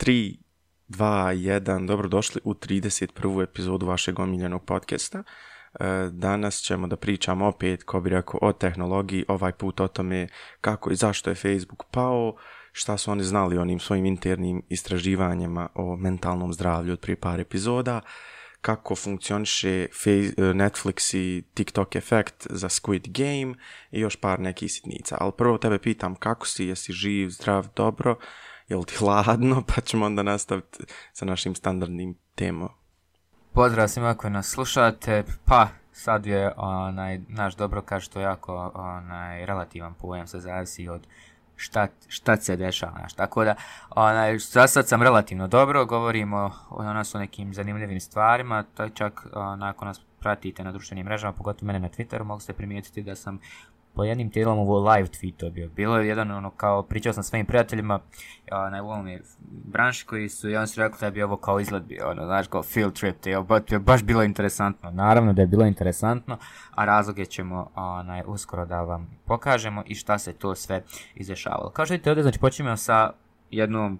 3, 2, 1, dobrodošli u 31. epizodu vašeg omiljenog podcasta. E, danas ćemo da pričamo opet, ko bi rekao, o tehnologiji, ovaj put o tome kako i zašto je Facebook pao, šta su oni znali o onim svojim internim istraživanjima o mentalnom zdravlju od prije par epizoda, kako funkcioniše Netflix i TikTok efekt za Squid Game i još par nekih sitnica. Ali prvo tebe pitam kako si, jesi živ, zdrav, dobro, jel ti hladno, pa ćemo onda nastaviti sa našim standardnim temom. Pozdrav svima koji nas slušate, pa sad je onaj, naš dobro kaže je jako onaj, relativan pojam, se zavisi od šta, šta se dešava, znaš, tako da, onaj, za sad sam relativno dobro, govorimo o nas o nekim zanimljivim stvarima, to čak, nakon nas pratite na društvenim mrežama, pogotovo mene na Twitteru, mogu se primijetiti da sam po jednim tijelom ovo live tweeto bio. Bilo je jedan ono kao, pričao sam svojim prijateljima na ovom je branši koji su, i oni su rekli da bi ovo kao izgled bio, ono, znaš, kao field trip, to je baš bilo interesantno. Naravno da je bilo interesantno, a razloge ćemo onaj, uskoro da vam pokažemo i šta se to sve izdešavalo. Kao što vidite ovdje, znači počinjemo sa jednom,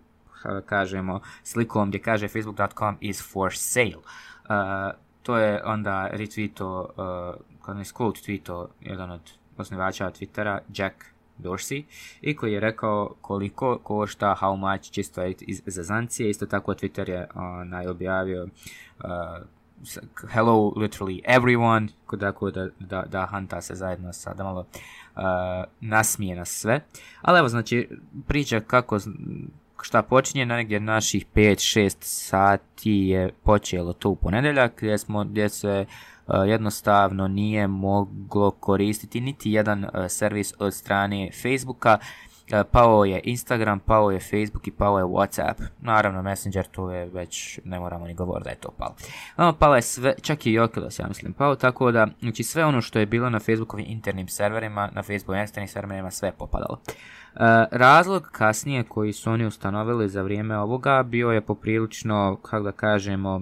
kažemo, slikom gdje kaže facebook.com is for sale. Uh, to je onda retweeto, uh, kad ne quote tweeto, jedan od osnivača Twittera Jack Dorsey i koji je rekao koliko košta how much čisto iz zazancije. Isto tako Twitter je onaj, objavio uh, hello literally everyone, tako da, da, da hanta se zajedno sa, da malo uh, nasmije nas sve. Ali evo, znači, priča kako šta počinje na negdje naših 5-6 sati je počelo to u ponedjeljak gdje, smo, gdje se jednostavno nije moglo koristiti niti jedan e, servis od strane Facebooka. E, pao je Instagram, pao je Facebook i pao je Whatsapp. Naravno, Messenger tu je već, ne moramo ni govoriti da je to palo. No, palo je sve, čak i Oculus, ja mislim, pao, tako da, znači sve ono što je bilo na Facebookovim internim serverima, na Facebookovim eksternim serverima, sve je popadalo. razlog kasnije koji su oni ustanovili za vrijeme ovoga bio je poprilično, kako da kažemo,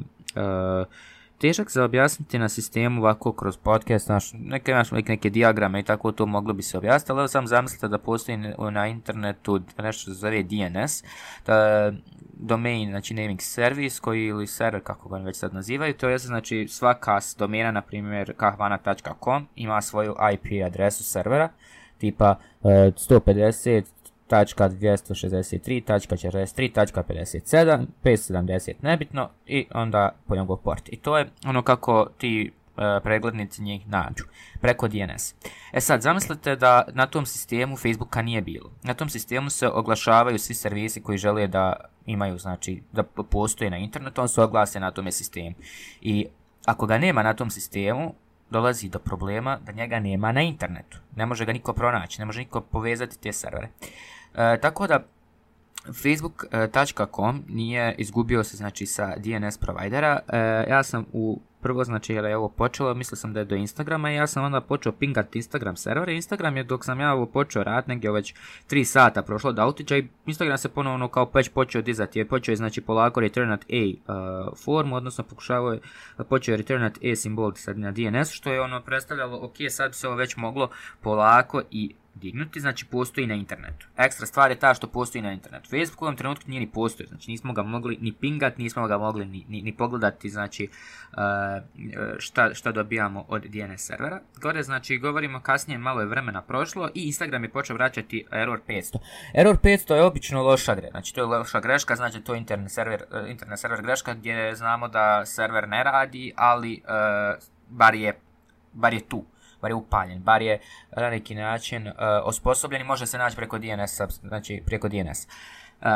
težak za objasniti na sistemu ovako kroz podcast, naš, neke, naš, neke diagrame i tako to moglo bi se objasniti, ali sam zamislite da postoji na internetu nešto se zove DNS, da, domain, znači naming service koji ili server kako ga već sad nazivaju, to je znači svaka domena, na primjer kahvana.com ima svoju IP adresu servera, tipa 150 tačka 263, tačka 57, 570 nebitno i onda po njegov port. I to je ono kako ti e, preglednici njih nađu preko DNS. E sad, zamislite da na tom sistemu Facebooka nije bilo. Na tom sistemu se oglašavaju svi servisi koji žele da imaju, znači, da postoje na internetu, on se oglase na tome sistemu. I ako ga nema na tom sistemu, dolazi do problema da njega nema na internetu. Ne može ga niko pronaći, ne može niko povezati te servere. E, tako da facebook.com nije izgubio se znači sa DNS provajdera. E, ja sam u prvo znači jer je ovo počelo, mislio sam da je do Instagrama i ja sam onda počeo pingati Instagram servere. Instagram je dok sam ja ovo počeo rad negdje već 3 sata prošlo da autića i Instagram se ponovno kao već počeo dizati. Je počeo je znači polako return at A uh, formu, odnosno pokušavao je počeo je return at A simbol sad na DNS što je ono predstavljalo ok sad se ovo već moglo polako i dignuti, znači postoji na internetu. Ekstra stvar je ta što postoji na internetu. Facebook u ovom trenutku nije ni postoji, znači nismo ga mogli ni pingat, nismo ga mogli ni, ni, ni pogledati, znači uh, šta, šta dobijamo od DNS servera. Gore, znači, govorimo kasnije, malo je vremena prošlo i Instagram je počeo vraćati error 500. Error 500 je obično loša greška, znači to je loša greška, znači to je internet server, uh, internet server greška gdje znamo da server ne radi, ali bar, je, bar je tu bar je upaljen, bar je na neki način uh, osposobljen i može se naći preko DNS, znači preko DNS. Uh,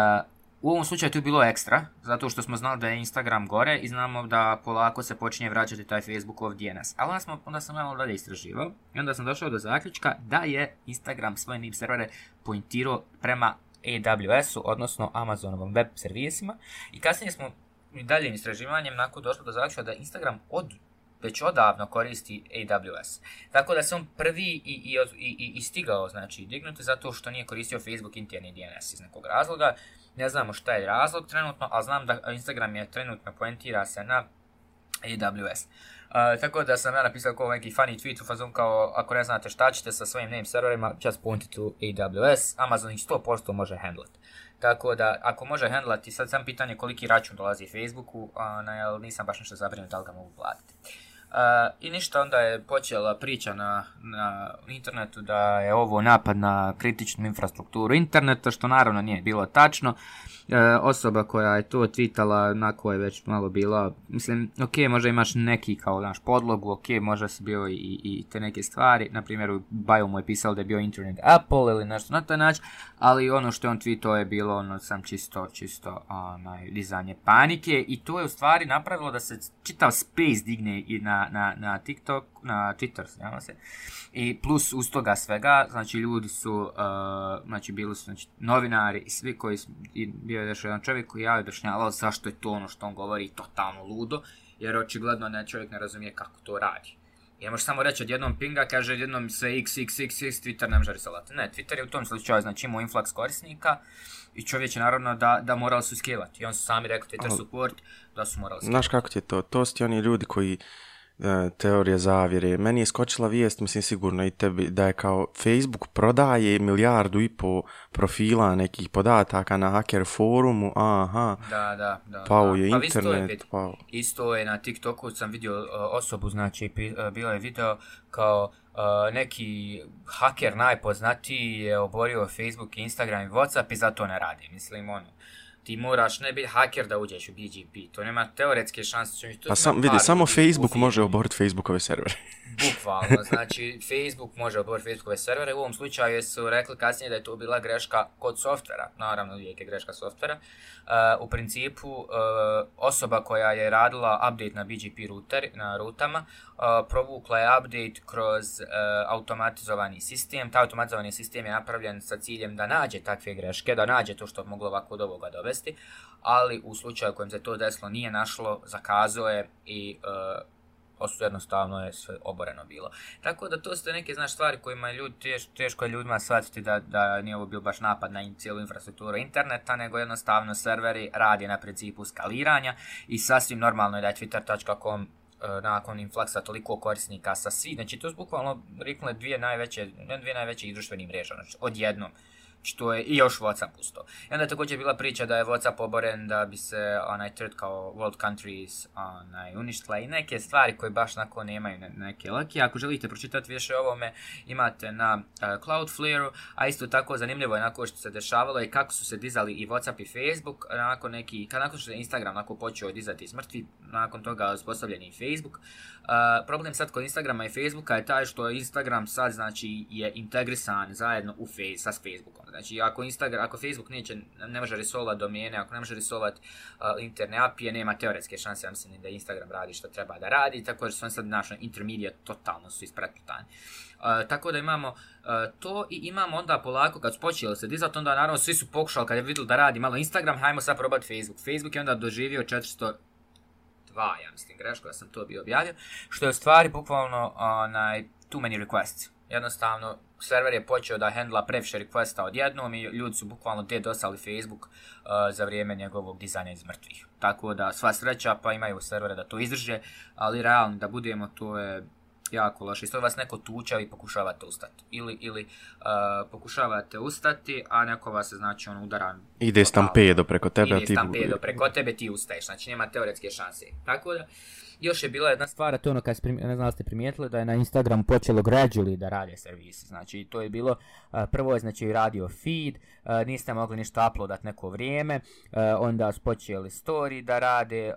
u ovom slučaju tu je bilo ekstra, zato što smo znali da je Instagram gore i znamo da polako se počinje vraćati taj Facebookov DNS. Ali onda, smo, onda sam malo dalje istraživao i onda sam došao do zaključka da je Instagram svoje NIP servere pointirao prema AWS-u, odnosno Amazonovom web servisima. I kasnije smo dalje istraživanjem nakon došli do zaključka da Instagram od već odavno koristi AWS. Tako da se on prvi i, i, i, stigao znači, dignuti zato što nije koristio Facebook interni DNS iz nekog razloga. Ne znamo šta je razlog trenutno, ali znam da Instagram je trenutno poentira se na AWS. Uh, tako da sam ja napisao kao neki funny tweet u fazon kao ako ne znate šta ćete sa svojim name serverima, just point to AWS, Amazon ih 100% može handlat. Tako da, ako može handlati, sad sam pitanje koliki račun dolazi Facebooku, uh, nisam baš nešto zabrinut da li ga mogu platiti. I ništa, onda je počela priča na, na internetu da je ovo napad na kritičnu infrastrukturu interneta, što naravno nije bilo tačno. E, osoba koja je to tweetala, na je već malo bila, mislim, ok, možda imaš neki kao naš podlogu, ok, možda si bio i, i te neke stvari, na primjer u bio mu je pisalo da je bio internet Apple ili nešto na taj način, ali ono što je on tweetao je bilo ono sam čisto, čisto onaj, dizanje panike i to je u stvari napravilo da se čitav space digne i na, na, na TikTok, na Twitter, znamo se, i plus uz toga svega, znači ljudi su, uh, znači bili su znači, novinari i svi koji, i bio je još jedan čovjek koji je objašnjavao zašto je to ono što on govori totalno ludo, jer očigledno ne, čovjek ne razumije kako to radi. I ne može samo reći odjednom pinga, kaže odjednom sve x, x, x, x, Twitter ne može risalati. Ne, Twitter je u tom slučaju, znači imao influx korisnika i čovjek je naravno da, da morali su skivati. I on su sami rekli Twitter support da su morali skivati. Znaš kako ti je to? To su ti oni ljudi koji E, teorije zavjere. Meni je skočila vijest, mislim sigurno i tebi, da je kao Facebook prodaje milijardu i po profila nekih podataka na hacker forumu, aha, da, da, da, pao je pa internet, isto je, pao. Isto je na TikToku, sam vidio uh, osobu, znači, uh, bila je video kao uh, neki haker najpoznatiji je oborio Facebook, Instagram i Whatsapp i zato ne radi, mislim, ono ti moraš ne biti haker da uđeš u BGP, to nema teoretske šanse. To pa sam, vidi, samo Facebook može oboriti Facebookove servere. Bukvalno, znači Facebook može oboriti Facebookove servere, u ovom slučaju su rekli kasnije da je to bila greška kod softvera, naravno uvijek je greška softvera. Uh, u principu uh, osoba koja je radila update na BGP router, na rutama, uh, provukla je update kroz uh, automatizovani sistem. Ta automatizovani sistem je napravljen sa ciljem da nađe takve greške, da nađe to što moglo ovako od ovoga dovesti, ali u slučaju kojem se to desilo nije našlo, zakazao je i uh, osu jednostavno je sve oboreno bilo. Tako da to su neke znaš, stvari kojima je ljudi, teš, teško je ljudima shvatiti da, da nije ovo bio baš napad na cijelu infrastrukturu interneta, nego jednostavno serveri radi na principu skaliranja i sasvim normalno je da je twitter.com e, nakon inflaksa toliko korisnika sa svi, znači to su bukvalno riknule dvije najveće, dvije najveće društvenih mreža, znači odjednom što je i još Whatsapp usto. I onda je također bila priča da je Whatsapp oboren da bi se onaj third kao world countries onaj, uništila i neke stvari koje baš nako nemaju neke laki. Ako želite pročitati više o ovome, imate na uh, Cloudflare-u, a isto tako zanimljivo je nakon što se dešavalo i kako su se dizali i Whatsapp i Facebook, nakon neki, nakon što se Instagram nakon počeo dizati smrtvi, nakon toga uspostavljeni i Facebook. Problem sad kod Instagrama i Facebooka je taj što Instagram sad znači je integrisan zajedno u face, sa Facebookom. Znači, ako, Instagram, ako Facebook neće, ne može resolvati domene, ako ne može resolvati uh, interne apije, nema teoretske šanse, ja mislim da Instagram radi što treba da radi, tako da su on sad našo intermediate totalno su ispretputani. Uh, tako da imamo to i imamo onda polako kad su počeli se dizati, onda naravno svi su pokušali kad je vidjeli da radi malo Instagram, hajmo sad probati Facebook. Facebook je onda doživio 400 dva, ja mislim, greško, ja sam to bio objavio, što je u stvari bukvalno onaj, too many requests. Jednostavno, server je počeo da handla previše requesta odjednom i ljudi su bukvalno dosali Facebook uh, za vrijeme njegovog dizajna iz mrtvih. Tako da sva sreća pa imaju servere da to izdrže, ali realno da budemo to je jako loše. Isto vas neko tuča i pokušavate ustati. Ili, ili uh, pokušavate ustati, a neko vas se znači on udara. Ide stampedo preko tebe. Ide stampedo preko tebe, ti ustaješ. Znači nema teoretske šanse. Tako da, još je bila jedna stvar, to ono kad ste, ne znam ste primijetili, da je na Instagramu počelo gradually da rade servisi. Znači, to je bilo, prvo je znači radio feed, niste mogli ništa uploadat neko vrijeme, onda su počeli story da rade,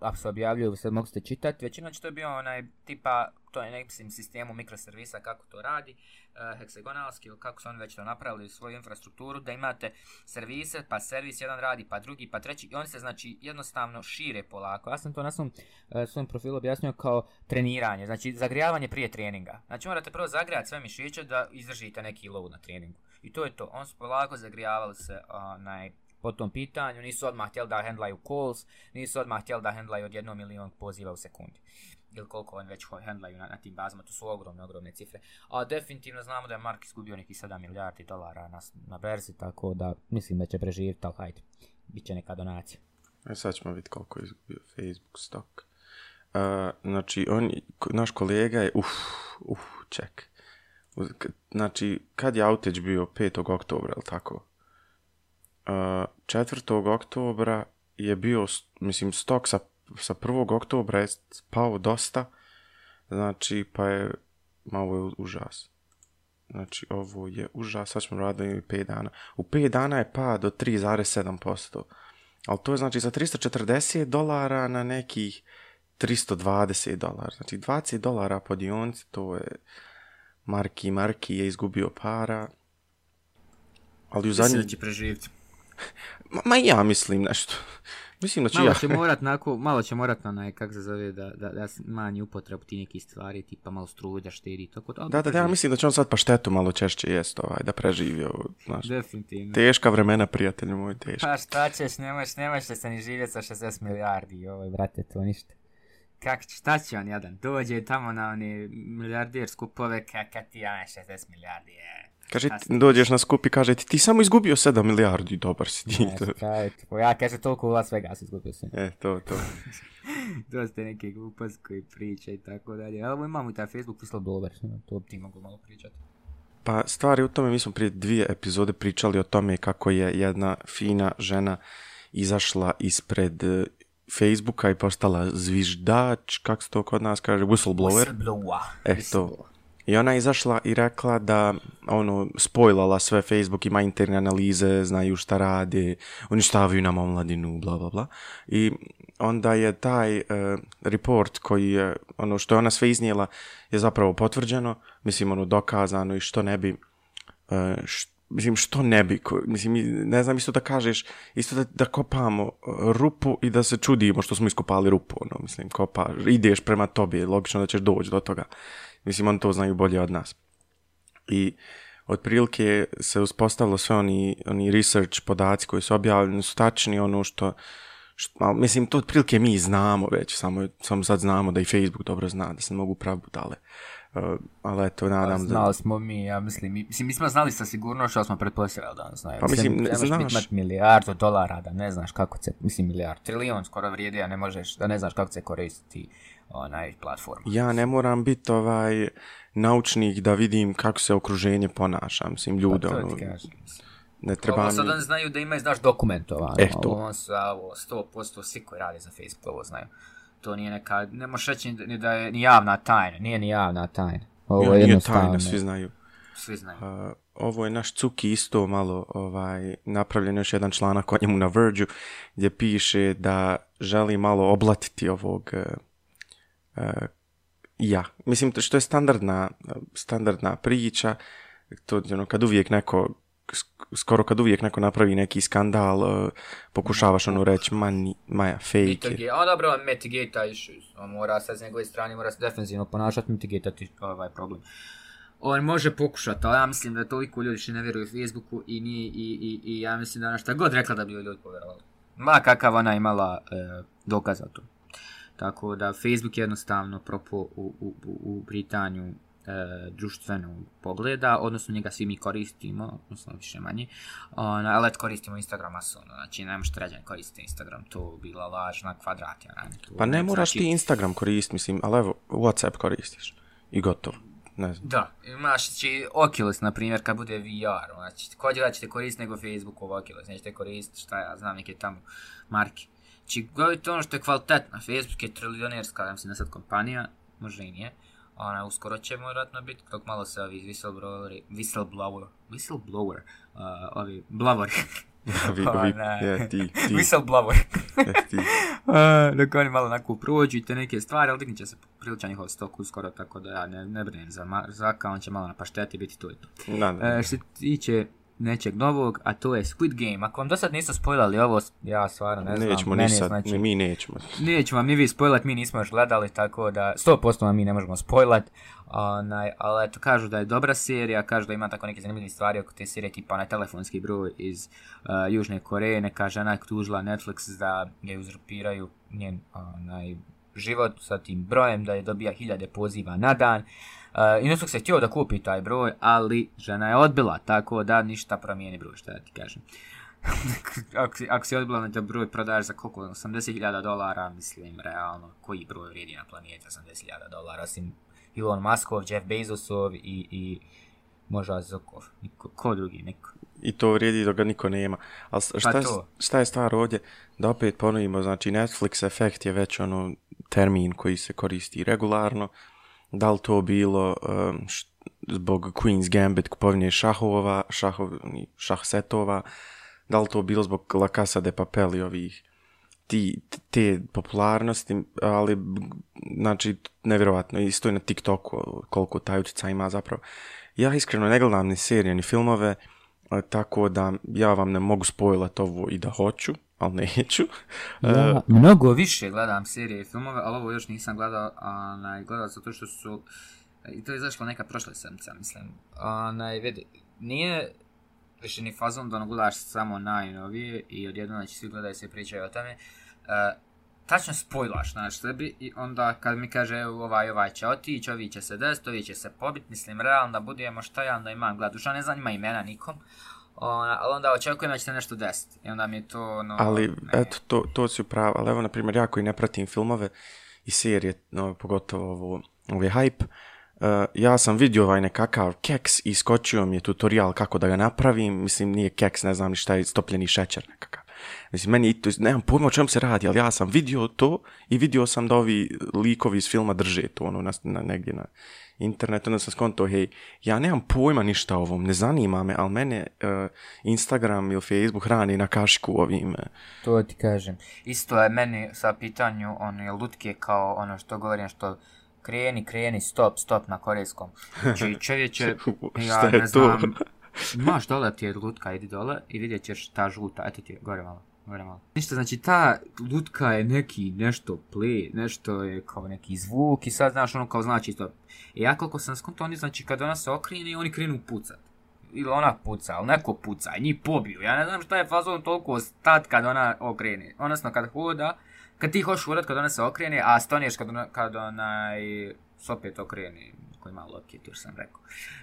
ako se objavljuju, se mogli ste čitati, većinom će to je bio onaj tipa to je nekim sistemu mikroservisa kako to radi, uh, heksagonalski kako su oni već to napravili u svoju infrastrukturu, da imate servise, pa servis jedan radi, pa drugi, pa treći i oni se znači jednostavno šire polako. Ja sam to na svom, uh, svom profilu objasnio kao treniranje, znači zagrijavanje prije treninga. Znači morate prvo zagrijati sve mišiće da izdržite neki load na treningu. I to je to, on su polako zagrijavali se onaj, po tom pitanju, nisu odmah htjeli da handlaju calls, nisu odmah htjeli da handlaju od jednog milijon poziva u sekundi ili koliko oni već handlaju na, na tim bazama, to su ogromne, ogromne cifre. A definitivno znamo da je Mark izgubio nekih 7 milijardi dolara na, na berzi, tako da mislim da će preživjeti, ali hajde, bit će neka donacija. E sad ćemo vidjeti koliko je izgubio Facebook stock. Uh, znači, on, naš kolega je, uf, uf, ček. Znači, kad je outage bio 5. oktobra, ili tako? Uh, 4. oktobra je bio, mislim, stok sa, sa 1. oktobra je pao dosta, znači, pa je, ma ovo je užas. Znači, ovo je užas, sad ćemo raditi 5 dana. U 5 dana je pad do 3,7%. Ali to je znači za 340 dolara na nekih 320 dolara. Znači 20 dolara po dionici, to je Marki Marki je izgubio para. Ali u Mislim zadnji... da će preživjeti. Ma, ma ja mislim nešto. Mislim da ću Malo ja... će morat nako, malo će morat na onaj, kak se zove, da, da, da manji upotrebu ti nekih stvari, tipa malo struje da štedi, i tako da. Da, da, da, ja mislim da će on sad pa štetu malo češće jest ovaj, da preživi ovo, znaš. Definitivno. Teška vremena, prijatelju moj, teška. Pa šta ćeš, nemaš, nemaš se ni živjeti sa 60 milijardi, ovo brate, to ništa. Kak, će- šta će on jadan? Dođe tamo na one milijarder skupove, kak ti ja 60 milijardi, je. Kaže, dođeš na skup i kaže ti, ti samo izgubio 7 milijardi, dobar si ti. Ne, ja kaže toliko u Las Vegas izgubio sam. E, to, to. Dosta neke gluposti koji priča i tako dalje. Ali imamo i taj Facebook whistleblower, to bi ti mogu malo pričati. Pa stvari u tome, mi smo prije dvije epizode pričali o tome kako je jedna fina žena izašla ispred eh, Facebooka i postala zviždač, kako se to kod nas kaže, whistleblower. Whistleblower. E, to. I ona je izašla i rekla da, ono, spojlala sve Facebook, ima interne analize, znaju šta rade, uništavaju nam omladinu, bla, bla, bla. I onda je taj eh, report koji je, ono što je ona sve iznijela, je zapravo potvrđeno, mislim, ono, dokazano i što ne bi, š- mislim, što ne bi, mislim, ne znam isto da kažeš, isto da, da kopamo eh, rupu i da se čudimo što smo iskopali rupu, ono, mislim, kopa, ideš prema tobi, logično da ćeš doći do toga. Mislim, oni to znaju bolje od nas. I otprilike se uspostavilo sve oni, oni research podaci koji su objavljeni su tačni ono što, što mislim, to otprilike mi znamo već, samo, samo sad znamo da i Facebook dobro zna, da se ne mogu pravi budale. Uh, ali eto, nadam da... Znali smo mi, ja mislim, mi, mislim, mi smo znali sa sigurnošću, ali smo pretpostavljali da on znaju. Pa mislim, ne ne znaš- imat milijardu dolara da ne znaš kako se, mislim milijard, trilion skoro vrijedi, a ne možeš, da ne znaš kako se koristi onaj platforma. Ja ne moram biti ovaj naučnik da vidim kako se okruženje ponaša, mislim, ljude, Pa to ono, ne treba Ovo mi... sad oni znaju da imaju, znaš, dokumentovano. E, to. Ovo ovo, 100% svi koji rade za Facebook ovo znaju. To nije neka, ne možeš reći ni- da je ni javna tajna, nije ni javna tajna. Ovo Ja, je nije tajna, svi znaju. svi znaju. Uh, ovo je naš Cuki isto malo ovaj, napravljen još jedan članak o njemu na Verđu gdje piše da želi malo oblatiti ovog uh, ja. Mislim, to što je standardna, standardna priča, to ono, kad uvijek neko sk- skoro kad uvijek neko napravi neki skandal, uh, pokušavaš ono reći, ma, ni, ma ja, fake je. Mitigate, a dobro, mitigate issues. On mora sad s njegove strane, mora se defensivno ponašati, mitigatati ovaj problem. On može pokušati, ali ja mislim da toliko ljudi što ne vjeruju Facebooku i, nije, i, i, i ja mislim da ona šta god rekla da bi ljudi povjerovali. Ma kakav ona imala e, dokaz to. Tako da Facebook je jednostavno propo u, u, u, Britaniju e, društvenog pogleda, odnosno njega svi mi koristimo, odnosno više manje, ona, ali koristimo Instagram masovno, znači ne možete rađen koristiti Instagram, to bi bila laž na kvadrat, ja to Pa ne ne moraš znači- ti Instagram koristiti, mislim, ali evo, Whatsapp koristiš. I gotovo. Ne znam. Da, imaš znači Oculus, na primjer, kad bude VR, znači, ko da ćete koristiti nego Facebookov Oculus, nećete koristiti, šta ja znam, neke tamo marke. Znači, gledajte ono što je kvalitetno, Facebook je trilionerska, ja mislim da sad kompanija, možda i nije, ona uskoro će vjerojatno biti, dok malo se ovi whistlebloweri, whistleblower, whistleblower, uh, ovi blavori, vi, vi, Onaj. je, ti, ti, whistleblower, je, ti. A, dok oni malo onako prođu i te neke stvari, ali dignit će se priličan njihov stok uskoro, tako da ja ne, ne brinem za Zaka, on će malo na pašteti biti to i to. Da, da. E, što se tiče nečeg novog, a to je Squid Game. Ako vam do sad nisu spojlali ovo, ja stvarno ne znam. nećemo ni sad, znači, mi nećemo. Nećemo vam ni vi spojlat, mi nismo još gledali, tako da 100% vam mi ne možemo spojlat. Onaj, ali eto, kažu da je dobra serija, kažu da ima tako neke zanimljive stvari oko te serije, tipa onaj telefonski broj iz uh, Južne Koreje, neka žena je tužila Netflix da je uzurpiraju njen onaj, život sa tim brojem, da je dobija hiljade poziva na dan. Uh, I Netflix je htio da kupi taj broj, ali žena je odbila, tako da ništa promijeni broj, šta da ti kažem. ako, si- ako si odbilan da broj prodaš za koliko, 80.000 dolara, mislim, realno, koji broj vrijedi na planeti 80.000 dolara, osim Elon Muskov, Jeff Bezosov i, i možda Zokov, niko, ko drugi, niko. I to vrijedi dok ga niko nema. Ali šta, Pa je- šta je stvar ovdje? Da opet ponovimo, znači Netflix efekt je već ono termin koji se koristi regularno. Da li to bilo um, zbog Queen's Gambit kupovine šahova, šahov, šah setova, da li to bilo zbog La Casa de Papel i ovih ti, te popularnosti, ali znači nevjerojatno, isto i na TikToku koliko taj utjecaj ima zapravo. Ja iskreno ne gledam ni serije ni filmove, a, tako da ja vam ne mogu spojlat ovo i da hoću, ali neću. Ja mnogo više gledam serije i filmove, ali ovo još nisam gledao, onaj, gledao zato što su, i to je izašlo neka prošla sedmica, mislim. Onaj, vidi, nije više ni fazon da ono gledaš samo najnovije i odjednom znači svi gledaju se pričaju o tome. Uh, tačno spojlaš na sebi i onda kad mi kaže evo ovaj ovaj će otići, ovi će se desiti, ovi će se pobit, mislim realno da budemo šta ja onda imam gled, duša ne zanima imena nikom, ona, ali onda očekujem da će se nešto desiti i onda mi je to ono... ali ne. eto, to, to si upravo, ali evo, na primjer, ja koji ne pratim filmove i serije, no, pogotovo ovo, ovaj hype, uh, ja sam vidio ovaj nekakav keks i skočio mi je tutorial kako da ga napravim, mislim, nije keks, ne znam ni šta je, stopljeni šećer nekakav. Mislim, meni, to, nemam pojma o čemu se radi, ali ja sam vidio to i vidio sam da ovi likovi iz filma drže to, ono, na, na, negdje na internetu, onda sam skonto, hej, ja nemam pojma ništa o ovom, ne zanima me, ali mene uh, Instagram ili Facebook hrani na kašku ovim, uh, To ti kažem. Isto je meni sa pitanju one lutke kao ono što govorim što kreni, kreni, stop, stop na korejskom. Znači čovječe, ja ne znam, imaš dole ti je lutka, idi dole i vidjet ćeš ta žuta, eto ti je, gore malo, malo. Ništa, znači ta lutka je neki nešto play, nešto je kao neki zvuk i sad znaš ono kao znači stop. I ja koliko sam skonto, oni znači kad ona se okrene, oni krenu pucat. Ili ona puca, ali neko puca njih pobiju. Ja ne znam šta je fazon toliko stat kad ona okrene. Odnosno kad hoda, kad ti hoš hodat kad ona se okrene, a stoniješ kad, ona, kad onaj se opet okrene, koji ima loket, još sam rekao.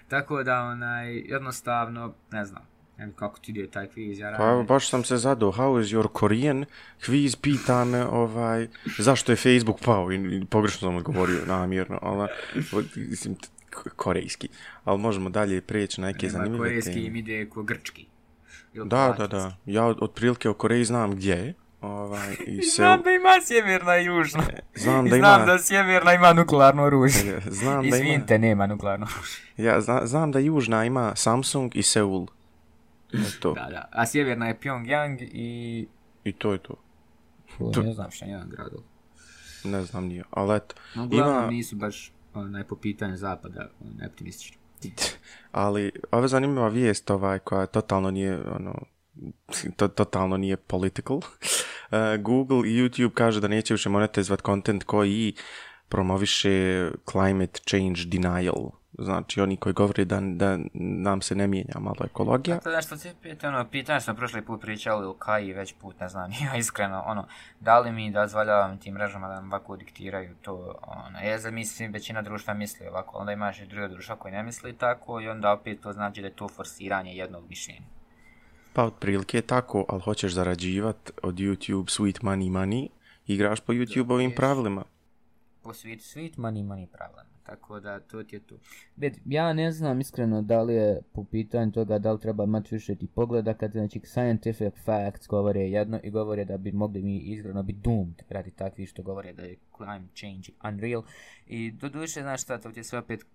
Tako da, onaj, jednostavno, ne znam, ne znam kako ti ide taj kviz, ja Pa radim. baš sam se zadao, how is your Korean? Kviz pita me, ovaj, zašto je Facebook pao i, i pogrešno sam odgovorio namjerno, ali, mislim, korejski. Ali možemo dalje preći na neke Nema zanimljive korejski teme. im ide ko grčki. Ili Da, da, da. Ja od- otprilike o Koreji znam gdje je. Ovaj, i se, znam da ima sjeverna i južna. znam I da znam ima... da sjeverna ima nuklearno oružje. Znam da ima... Izvinite, nema nuklearno oružje. Ja zna, znam da južna ima Samsung i Seul. To. Da, da. A sjeverna je Pyongyang i... I to je to. To... Ne znam šta jedan grad. Ne znam nije. Ali eto. No, Ima- nisu baš onaj, po pitanju zapada optimistični. Ali ova zanimljiva vijest ovaj koja totalno nije ono to, totalno nije political. Uh, Google i YouTube kaže da neće više monetizovat content koji promoviše climate change denial. Znači oni koji govore da, da nam se ne mijenja malo ekologija. To je nešto ti pita, ono, pitanje smo prošli put pričali u Kaji već put, ne znam, ja iskreno, ono, da li mi dozvoljavamo tim mrežama da nam ovako diktiraju to, ono, je za mi svi većina društva misli ovako, onda imaš i druga društva koji ne misli tako i onda opet to znači da je to forsiranje jednog mišljenja. Pa otprilike je tako, ali hoćeš zarađivat od YouTube sweet money money, igraš po YouTube-ovim jest. pravilima. po sweet, sweet money money problem. Tako da to ti je tu. Bet, ja ne znam iskreno da li je po pitanju toga da li treba imati više ti pogleda kad znači scientific facts govore jedno i govore da bi mogli mi izgledno biti doomed radi takvi što govore da je climate change unreal. I do duše, znaš šta, to ti je sve opet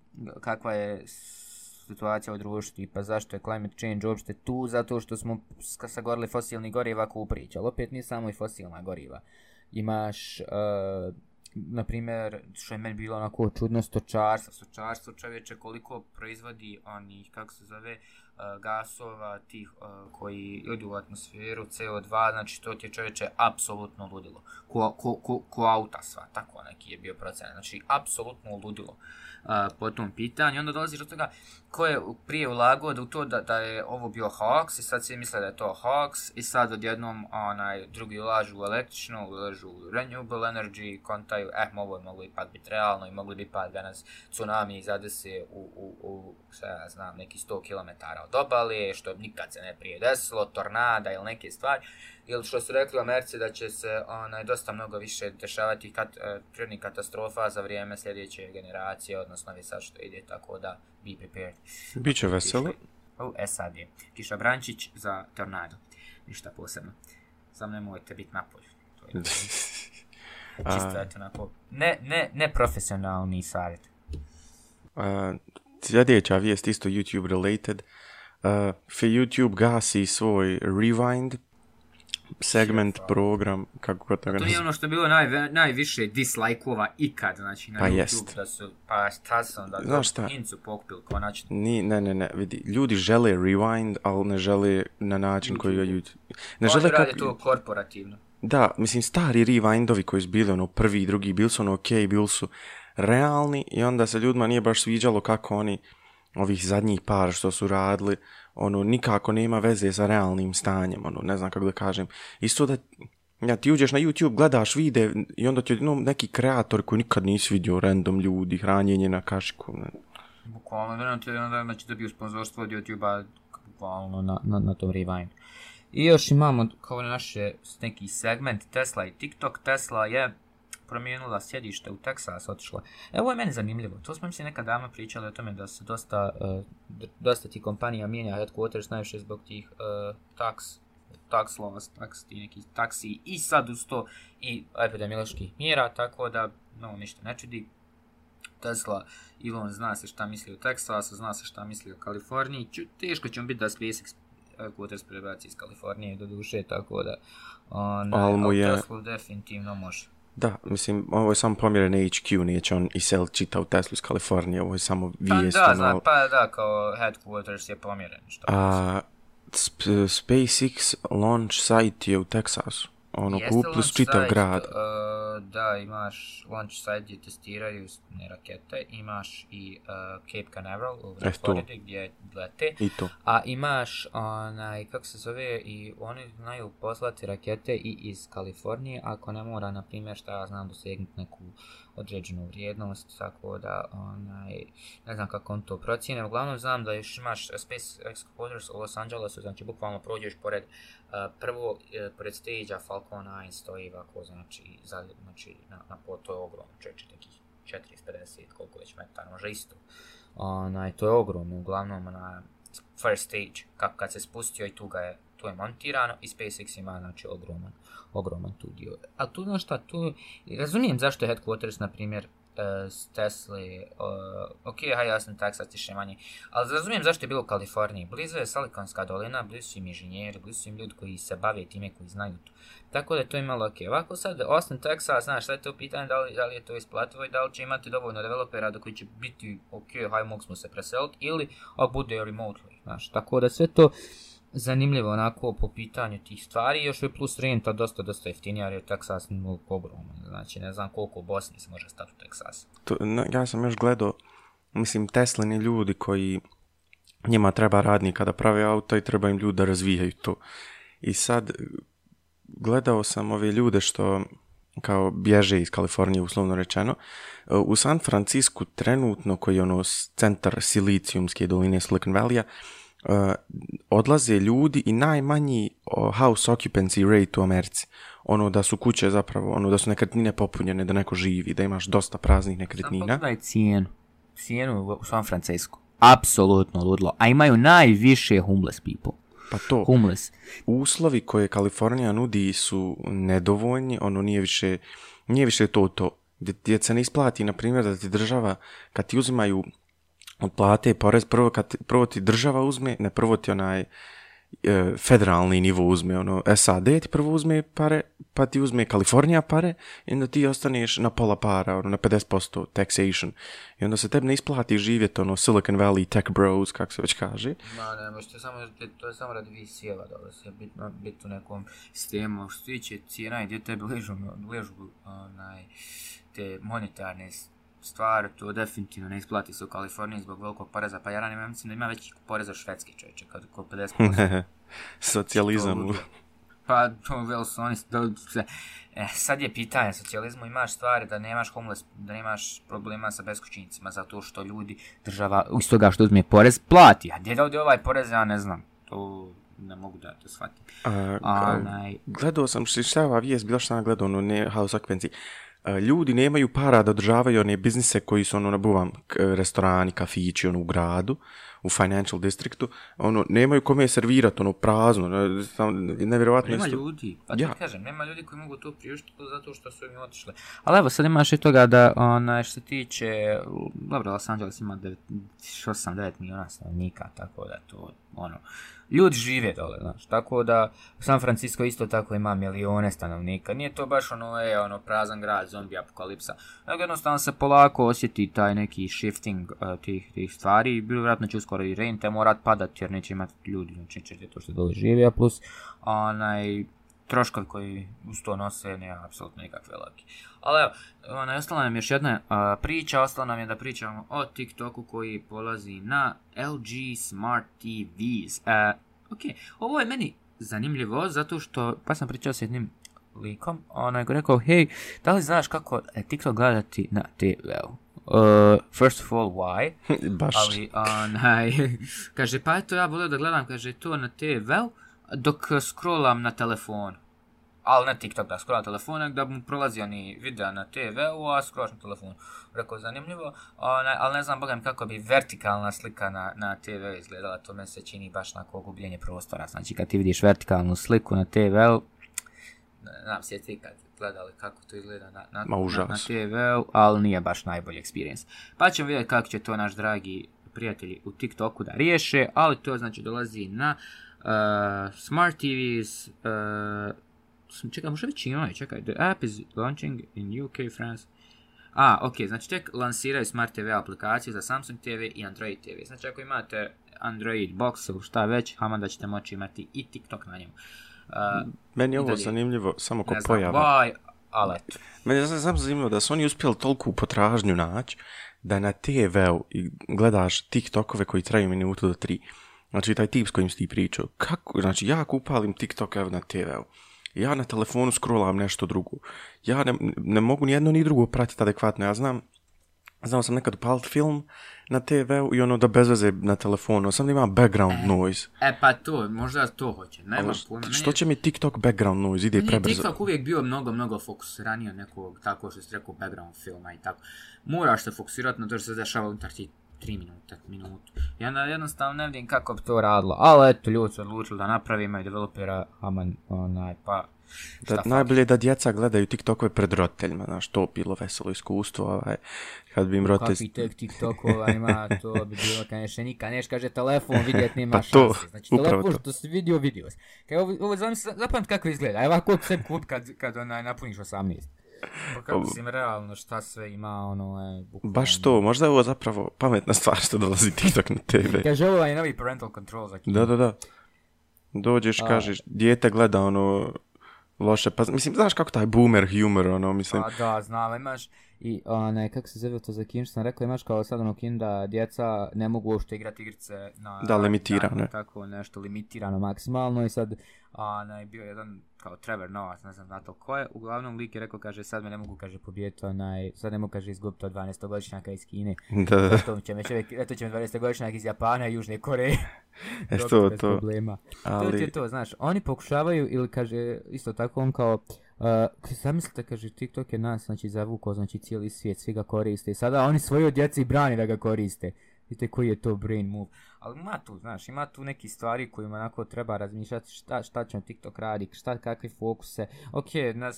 kakva je situacija u društvu, tipa zašto je climate change uopšte tu, zato što smo sagorili fosilni goriva priča, ali opet nije samo i fosilna goriva. Imaš, uh, na primjer, što je meni bilo onako čudno, stočarstvo, stočarstvo čovječe koliko proizvodi onih, kako se zove, uh, gasova, tih uh, koji idu u atmosferu, CO2, znači to ti je čovječe apsolutno ludilo. Ko, ko, ko, ko auta sva, tako neki je bio procenat, znači apsolutno ludilo uh, po tom pitanju. Onda dolaziš do toga ko je prije ulagao da u to da, da je ovo bio hoax i sad svi misle da je to hoax i sad odjednom onaj drugi ulažu u električno, ulažu u renewable energy, kontaju, eh, ovo je moglo ipak biti realno i mogli bi ipak da nas tsunami zadese u, u, u ja znam, neki 100 km od obale, što nikad se ne prije desilo, tornada ili neke stvari, ili što su rekli Americi da će se onaj, dosta mnogo više dešavati kat, uh, prirodnih katastrofa za vrijeme sljedeće generacije, odnosno vi sad što ide, tako da be prepared. Biće veselo. U SAD. Kiša Brančić za tornado. Ništa posebno. Samo nemojte biti napolju. To je čisto, eto, onako, ne, ne, ne profesionalni savjet. Uh, sljedeća vijest isto YouTube related. Uh, YouTube gasi svoj Rewind segment, program, kako god to je ono što je bilo naj, najviše dislike-ova ikad, znači na Pa YouTube, jest. da su, pa šta sam, da Znaš šta? Incu pokupili konačno. Ni, ne, ne, ne, vidi, ljudi žele rewind, ali ne žele na način koji ga YouTube... Ne Oni žele rade kako... to korporativno. Da, mislim, stari rewindovi koji su bili, ono, prvi i drugi, bili su ono okej, bili su realni i onda se ljudima nije baš sviđalo kako oni, ovih zadnjih par što su radili, ono, nikako nema veze sa realnim stanjem, ono, ne znam kako da kažem. Isto da, ja, ti uđeš na YouTube, gledaš vide i onda ti no, neki kreator koji nikad nisi vidio, random ljudi, hranjenje na kašiku, ne. Bukvalno, vjerujem ti onda znači dobio sponzorstvo od YouTube-a bukvalno na, na, na tom Rewind. I još imamo kao naše neki segment Tesla i TikTok. Tesla je promijenila sjedište u Texas, otišla. Evo ovo je meni zanimljivo. To smo mislim nekad davno pričali o tome da se dosta, uh, dosta ti kompanija mijenja headquarters najviše zbog tih uh, tax tax laws, tax, ti neki taksi i sad uz to i epidemioloških mjera, tako da no, ništa ne čudi. Tesla, Elon zna se šta misli o Texasu, zna se šta misli o Kaliforniji, Ču, teško će mu biti da SpaceX Quarters prebaci iz Kalifornije do duše, tako da onaj, mu je- Tesla definitivno može. Da, mislim, ovo je samo pomjeren HQ, neće on iselit čitav Teslu iz Kalifornije, ovo je samo Pa vijest, da, ono, zna, pa da, kao headquarters je pomjeren. Što A sp SpaceX launch site je u Teksasu. Ono, kupili su čitav grad. Uh, da, imaš launch site gdje testiraju ne rakete, imaš i uh, Cape Canaveral u E. Floridi gdje lete. I to. A imaš onaj, kako se zove, i oni znaju poslati rakete i iz Kalifornije, ako ne mora, na primjer, šta ja znam, dosegnuti neku određenu vrijednost, tako da, onaj, ne znam kako on to procjene. Uglavnom znam da još imaš SpaceX Quarters u Los Angelesu, znači bukvalno prođeš pored prvo, uh, pored stage-a Falcon 9 stoji ovako, znači, za, znači na, na pod, to je ogromno, čeče nekih 450, koliko već metara, može isto. Onaj, to je ogromno, uglavnom na first stage, kako kad se spustio i tu ga je, tu je montirano i SpaceX ima, znači, ogroman, ogroman tu dio. A tu, znaš šta, tu, razumijem zašto je headquarters, na primjer, s Tesli, uh, ok, haj, jasno, Texas tiše manje, ali razumijem zašto je bilo u Kaliforniji. Blizu je Silikonska dolina, blizu su im inženjeri, blizu su im ljudi koji se bave time, koji znaju to. Tako da je to imalo ok. Ovako sad, Austin, Texas, znaš, sad je to pitanje da li, da li je to isplativo i da li će imati dovoljno developera do koji će biti ok, haj, mogu smo se preseliti, ili ako bude remotely, znaš. Tako da sve to zanimljivo onako po pitanju tih stvari, još je plus renta dosta, dosta jeftinija, jer je Texas mnogo ogroman, znači ne znam koliko u Bosni se može stati u Texas. to na, ja sam još gledao, mislim, Teslini ljudi koji njima treba radnika da prave auto i treba im ljudi da razvijaju to. I sad gledao sam ove ljude što kao bježe iz Kalifornije, uslovno rečeno. U San Francisku trenutno, koji je ono centar silicijumske doline Silicon Valley-a, uh, odlaze ljudi i najmanji house occupancy rate u Americi. Ono da su kuće zapravo, ono da su nekretnine popunjene, da neko živi, da imaš dosta praznih nekretnina. pogledaj cijenu. Cijenu u San Francisco. Apsolutno ludlo. A imaju najviše homeless people. Pa to, Homeless. uslovi koje Kalifornija nudi su nedovoljni, ono nije više, nije više to to. Se ne isplati, na primjer, da ti država, kad ti uzimaju plate porez, prvo, kad, prvo ti država uzme, ne prvo ti onaj e, federalni nivo uzme, ono, SAD ti prvo uzme pare, pa ti uzme Kalifornija pare, i onda ti ostaneš na pola para, ono, na 50% taxation. I onda se tebi ne isplati živjeti, ono, Silicon Valley tech bros, kako se već kaže. Ma ne, možete samo, to je samo radi VC-eva da li se bit, bit u nekom sistemu. Što se tiče cijena i gdje tebi ležu, ležu onaj, te monetarne s- stvari, to definitivno ne isplati se u Kaliforniji zbog velikog poreza. Pa ja ranim, ja mislim da ima veći porez od švedske čovječe, kad ko 50%. Socijalizam. Pa, to vel su oni, do, sve. E, sad je pitanje, socijalizmu imaš stvari da nemaš homeless, da nemaš problema sa beskućnicima, zato što ljudi država, iz toga što uzme porez, plati. A gdje da ovdje ovaj porez, ja ne znam. To ne mogu da to shvatim. A, A, ka- onaj, gledao sam šta je ova vijest, bilo što sam gledao, ono, ne, House Occupancy. E, Ljudi nemaju para da održavaju one biznise koji su, ono, nabuvam, restorani, kafići, ono, u gradu, u financial districtu, ono, nemaju kome servirati, ono, prazno, ne, nevjerovatno Nema isto. ljudi, pa Ja. kažem, nema ljudi koji mogu to priuštiti zato što su im otišli. Ali evo, sad imaš i toga da, onaj, što se tiče, dobro, Los Angeles ima 8-9 miliona stanovnika, tako da to, ono, ljudi žive dole, znaš, tako da San Francisco isto tako ima milione stanovnika, nije to baš ono, e, ono, prazan grad, zombi apokalipsa, nego jednostavno se polako osjeti taj neki shifting uh, tih, tih stvari, i bilo vjerojatno će uskoro i rente morat padat jer neće imati ljudi, znači će to što dole žive, a plus onaj, troškovi koji uz to nose nema apsolutno nikakve laki. Ali evo, onaj, ostala nam još jedna a, priča, ostalo nam je da pričamo o TikToku koji polazi na LG Smart TVs. E, ok, ovo je meni zanimljivo zato što, pa sam pričao s jednim likom, onaj rekao, hej, da li znaš kako e, TikTok gledati na TV-u? Uh, first of all, why? Baš. Ali, onaj, kaže, pa eto, ja volio da gledam, kaže, to na TV-u, dok scrollam na telefonu. Ali ne TikTok da scrollam na telefonu, nego da mu prolazi oni videa na TV-u, a scrollaš na telefonu. Rekao, zanimljivo, onaj, ali ne znam, bogam, kako bi vertikalna slika na, na TV izgledala, to me se čini baš na gubljenje prostora. Znači, kad ti vidiš vertikalnu sliku na TV-u, znam, sjeti kad gledali kako to izgleda na, na, Ma, na, na TV-u, ali nije baš najbolji experience. Pa ćemo vidjeti kako će to naš dragi prijatelji u TikToku da riješe, ali to znači dolazi na uh, Smart TVs, uh, sam- čekaj, možda već imaju, čekaj, the app is launching in UK, France. A, ok, znači tek lansiraju Smart TV aplikaciju za Samsung TV i Android TV. Znači ako imate Android box ili šta već, haman da ćete moći imati i TikTok na njemu. Uh, Meni je ovo dalje. zanimljivo samo ko pojava. why, ali eto. Meni je samo zanimljivo da su oni uspjeli toliku potražnju naći da na TV-u gledaš TikTokove koji traju minutu do tri. Znači taj tip s kojim si ti pričao. Kako, znači ja upalim TikTok evo na TV-u. Ja na telefonu scrollam nešto drugo. Ja ne, ne mogu ni jedno ni drugo pratiti adekvatno. Ja znam, znao sam nekad upaliti film na TV-u i ono da bez veze na telefonu. Sam da ima background noise. E pa to, možda to hoće, nema pojma. Što će mi TikTok background noise? Ide prebrzo. TikTok uvijek bio mnogo, mnogo fokusiraniji od nekog, tako što si rekao, background filma i tako. Moraš se fokusirati na to što se dešava unutar ti 3 minuta, minutu. I onda jednostavno ne vidim kako bi to radilo. Ali eto, ljudi su odlučili da napravi, imaju developera, aman, onaj, pa... Da, šta najbolje je da djeca gledaju TikTokove pred roditeljima, znaš, to bi bilo veselo iskustvo, ovaj, kad bi im roditelj... Kakvi tek TikTokova ima, to bi bilo kad nešto nikad neš kaže telefon vidjet nema Pa to, šanse. Znači upravo telefon to. što si vidio, vidio si. Kaj ovo, ovo zapamti kako izgleda, evo koliko se kup kad, kad onaj napuniš 18. Pa kako si im realno šta sve ima, ono, e, bukvalno. Baš to, možda je ovo zapravo pametna stvar što dolazi TikTok na TV. Kaže ovo je novi parental control za Da, da, da. Dođeš, A. kažeš, dijete gleda ono loše, pa mislim, znaš kako taj boomer humor, ono, mislim, Pa da, znam, imaš i onaj, kako se zove to za kin, što sam rekao, imaš kao sad ono kin da djeca ne mogu uopšte igrati igrice na... Da, limitirano na-. Tako nešto, limitirano maksimalno i sad onaj, bio jedan kao Trevor Noah, ne znam na to ko je, uglavnom lik je rekao, kaže, sad me ne mogu, kaže, pobijeti onaj, sad ne mogu, kaže, izgubiti od 12-godišnjaka iz Kine. da, da, To će me čovjek, eto će me 12-godišnjak iz Japana i Južne Koreje. e, to, to, Problema. To ti je ali, to, znaš, oni pokušavaju ili kaže isto tako on kao Uh, zamislite, kaže, TikTok je nas, znači, zavukao, znači, cijeli svijet, svi ga koriste. I sada oni svoju djeci brani da ga koriste. Vidite koji je to brain move. Ali ima tu, znaš, ima tu neki stvari kojima onako treba razmišljati šta, šta će TikTok radi, šta, kakvi fokuse. Ok,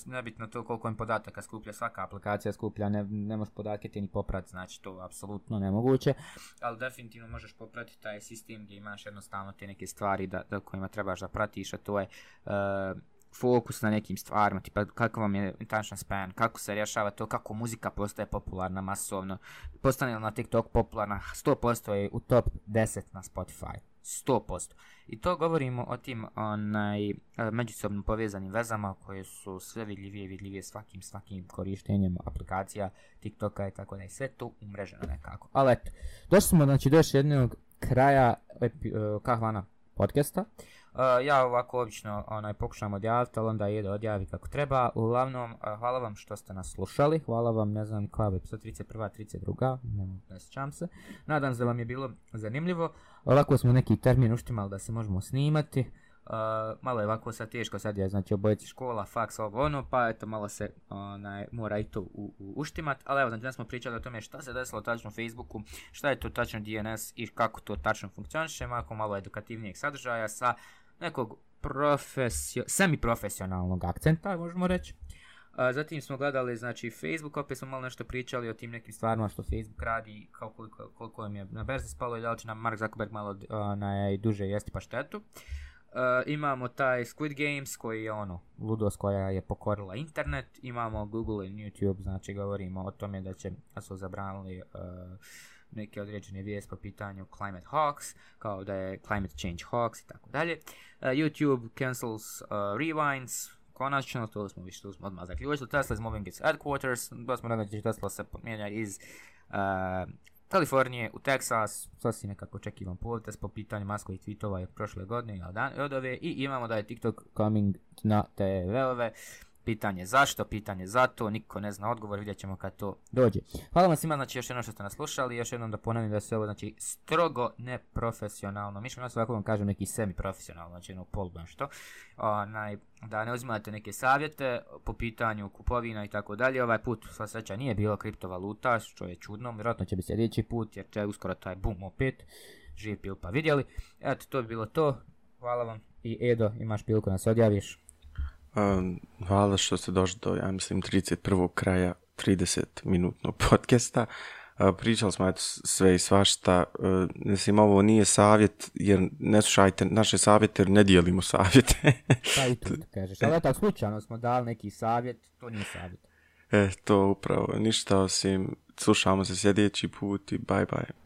nebitno to koliko im podataka skuplja, svaka aplikacija skuplja, ne, ne možeš podatke ti ni poprati, znači to apsolutno nemoguće. Ali definitivno možeš popratiti taj sistem gdje imaš jednostavno te neke stvari da, da kojima trebaš da pratiš, a to je uh, fokus na nekim stvarima, tipa kako vam je attention span, kako se rješava to, kako muzika postaje popularna masovno, postane li na TikTok popularna, 100% je u top 10 na Spotify. 100%. I to govorimo o tim onaj, međusobno povezanim vezama koje su sve vidljivije i vidljivije svakim svakim korištenjem aplikacija TikToka i tako da je sve to umreženo nekako. Ali eto, došli smo znači do još jednog kraja epi, uh, kahvana podcasta. Ja ovako obično onaj, pokušam odjaviti, ali onda jedo odjavi kako treba. Uglavnom, uh, hvala vam što ste nas slušali, hvala vam, ne znam koja epizod 31. 32. Ne, ne sjećam se. Nadam se da vam je bilo zanimljivo. Ovako smo neki termin uštimali da se možemo snimati. Uh, malo je ovako sad teško, sad je znači obojici škola, faks, ovo ono, pa eto malo se onaj, mora i to u, u, uštimat, ali evo znači danas smo pričali o tome šta se desilo tačno u Facebooku, šta je to tačno DNS i kako to tačno funkcioniše, malo malo edukativnijeg sadržaja sa nekog profesio, semi-profesionalnog akcenta, možemo reći. A, zatim smo gledali, znači, Facebook, opet smo malo nešto pričali o tim nekim stvarima što Facebook radi, kao koliko, koliko im je na berzi spalo i da li će nam Mark Zuckerberg malo na, duže jesti pa štetu. Uh, imamo taj Squid Games koji je ono ludost koja je pokorila internet, imamo Google i YouTube, znači govorimo o tome da će da su zabranili neke određene vijest po pitanju climate hawks, kao da je climate change hawks i tako dalje. Uh, YouTube cancels uh, rewinds, konačno, to smo više, tu smo odmah zaključili, Tesla is moving its headquarters, to smo će Tesla se mijenja iz uh, Kalifornije u Texas, sasvim nekako očekivan potez po pitanju maskovih tweetova od prošle godine i od ove i imamo da je TikTok coming na TV-ove Pitanje zašto, pitanje zato, niko ne zna odgovor, vidjet ćemo kad to dođe. Hvala vam svima, znači još jednom što ste nas slušali, još jednom da ponavim da se ovo znači strogo neprofesionalno, mi ćemo nas ovako vam kažem neki semi-profesionalno, znači jedno pol što, onaj, da ne uzimate neke savjete po pitanju kupovina i tako dalje, ovaj put sva sreća nije bilo kriptovaluta, što je čudno, vjerojatno će biti sljedeći put jer će uskoro taj boom opet, živ pil pa vidjeli, eto to bi bilo to, hvala vam. I Edo imaš priliku nas odjaviš. Um, hvala što ste došli do, ja mislim, 31. kraja 30 minutnog podcasta. Uh, pričali smo eto sve i svašta. Uh, mislim, ovo nije savjet, jer ne slušajte naše savjete, jer ne dijelimo savjete. pa i tu kažeš. Ali tako slučajno smo dali neki savjet, to nije savjet. E, to upravo. Ništa osim, slušamo se sljedeći put i bye bye.